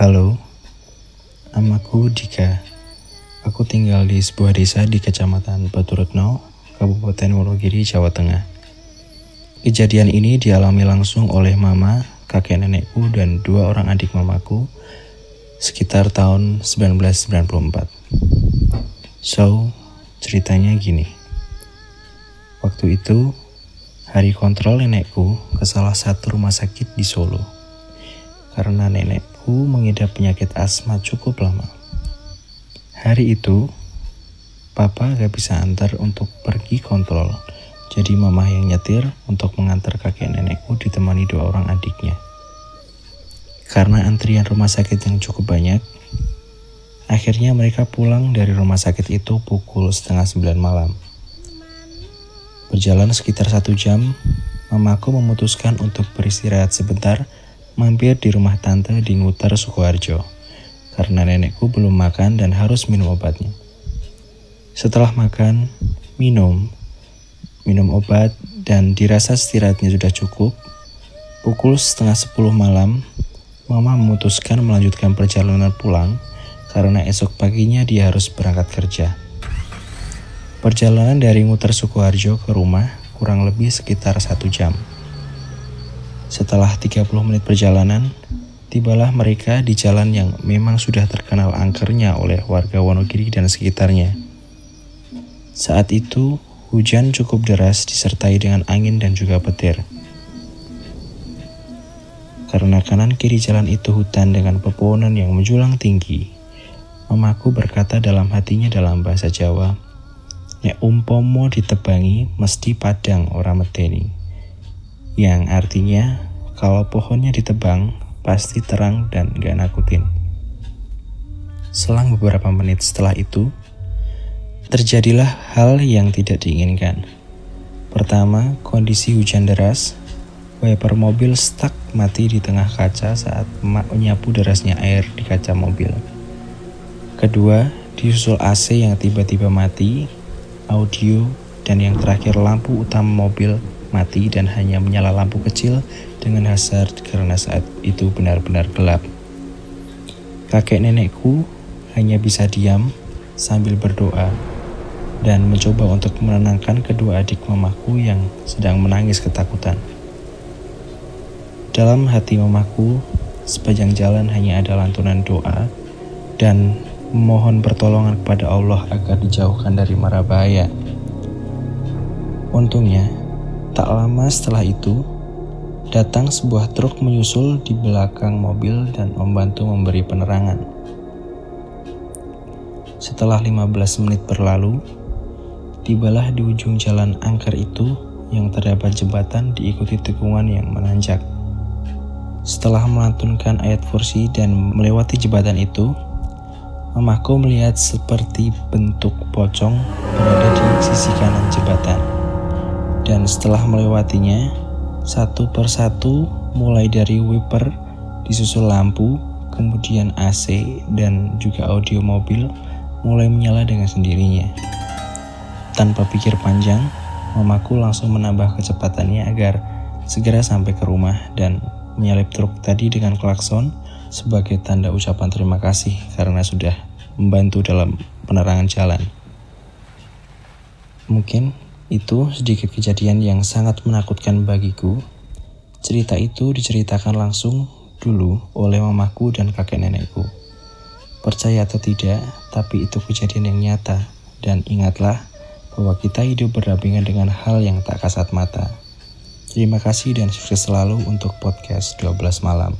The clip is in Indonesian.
Halo, namaku Dika. Aku tinggal di sebuah desa di Kecamatan Baturetno, Kabupaten Wonogiri, Jawa Tengah. Kejadian ini dialami langsung oleh mama, kakek nenekku, dan dua orang adik mamaku sekitar tahun 1994. So, ceritanya gini. Waktu itu, hari kontrol nenekku ke salah satu rumah sakit di Solo. Karena nenekku mengidap penyakit asma cukup lama. Hari itu, papa gak bisa antar untuk pergi kontrol. Jadi mama yang nyetir untuk mengantar kakek nenekku ditemani dua orang adiknya. Karena antrian rumah sakit yang cukup banyak, akhirnya mereka pulang dari rumah sakit itu pukul setengah sembilan malam. Berjalan sekitar satu jam, mamaku memutuskan untuk beristirahat sebentar mampir di rumah tante di Ngutar Sukoharjo karena nenekku belum makan dan harus minum obatnya. Setelah makan, minum, minum obat, dan dirasa istirahatnya sudah cukup, pukul setengah sepuluh malam, Mama memutuskan melanjutkan perjalanan pulang karena esok paginya dia harus berangkat kerja. Perjalanan dari Ngutar Sukoharjo ke rumah kurang lebih sekitar satu jam. Setelah 30 menit perjalanan, Tibalah mereka di jalan yang memang sudah terkenal angkernya oleh warga Wonogiri dan sekitarnya. Saat itu, hujan cukup deras disertai dengan angin dan juga petir. Karena kanan kiri jalan itu hutan dengan pepohonan yang menjulang tinggi, mamaku berkata dalam hatinya dalam bahasa Jawa, Nek umpomo ditebangi mesti padang orang medeni. Yang artinya, kalau pohonnya ditebang, pasti terang dan gak nakutin. Selang beberapa menit setelah itu, terjadilah hal yang tidak diinginkan. Pertama, kondisi hujan deras, wiper mobil stuck mati di tengah kaca saat emak menyapu derasnya air di kaca mobil. Kedua, disusul AC yang tiba-tiba mati, audio, dan yang terakhir lampu utama mobil mati dan hanya menyala lampu kecil dengan hasar karena saat itu benar-benar gelap. Kakek nenekku hanya bisa diam sambil berdoa dan mencoba untuk menenangkan kedua adik mamaku yang sedang menangis ketakutan. Dalam hati mamaku, sepanjang jalan hanya ada lantunan doa dan memohon pertolongan kepada Allah agar dijauhkan dari mara bahaya. Untungnya, Tak lama setelah itu, datang sebuah truk menyusul di belakang mobil dan membantu memberi penerangan. Setelah 15 menit berlalu, tibalah di ujung jalan angker itu yang terdapat jembatan diikuti tikungan yang menanjak. Setelah melantunkan ayat kursi dan melewati jembatan itu, mamaku melihat seperti bentuk pocong berada di sisi kanan jembatan dan setelah melewatinya, satu persatu mulai dari wiper, disusul lampu, kemudian AC, dan juga audio mobil mulai menyala dengan sendirinya. Tanpa pikir panjang, mamaku langsung menambah kecepatannya agar segera sampai ke rumah dan menyalip truk tadi dengan klakson sebagai tanda ucapan terima kasih karena sudah membantu dalam penerangan jalan. Mungkin itu sedikit kejadian yang sangat menakutkan bagiku. Cerita itu diceritakan langsung dulu oleh mamaku dan kakek nenekku. Percaya atau tidak, tapi itu kejadian yang nyata. Dan ingatlah bahwa kita hidup berdampingan dengan hal yang tak kasat mata. Terima kasih dan sukses selalu untuk podcast 12 malam.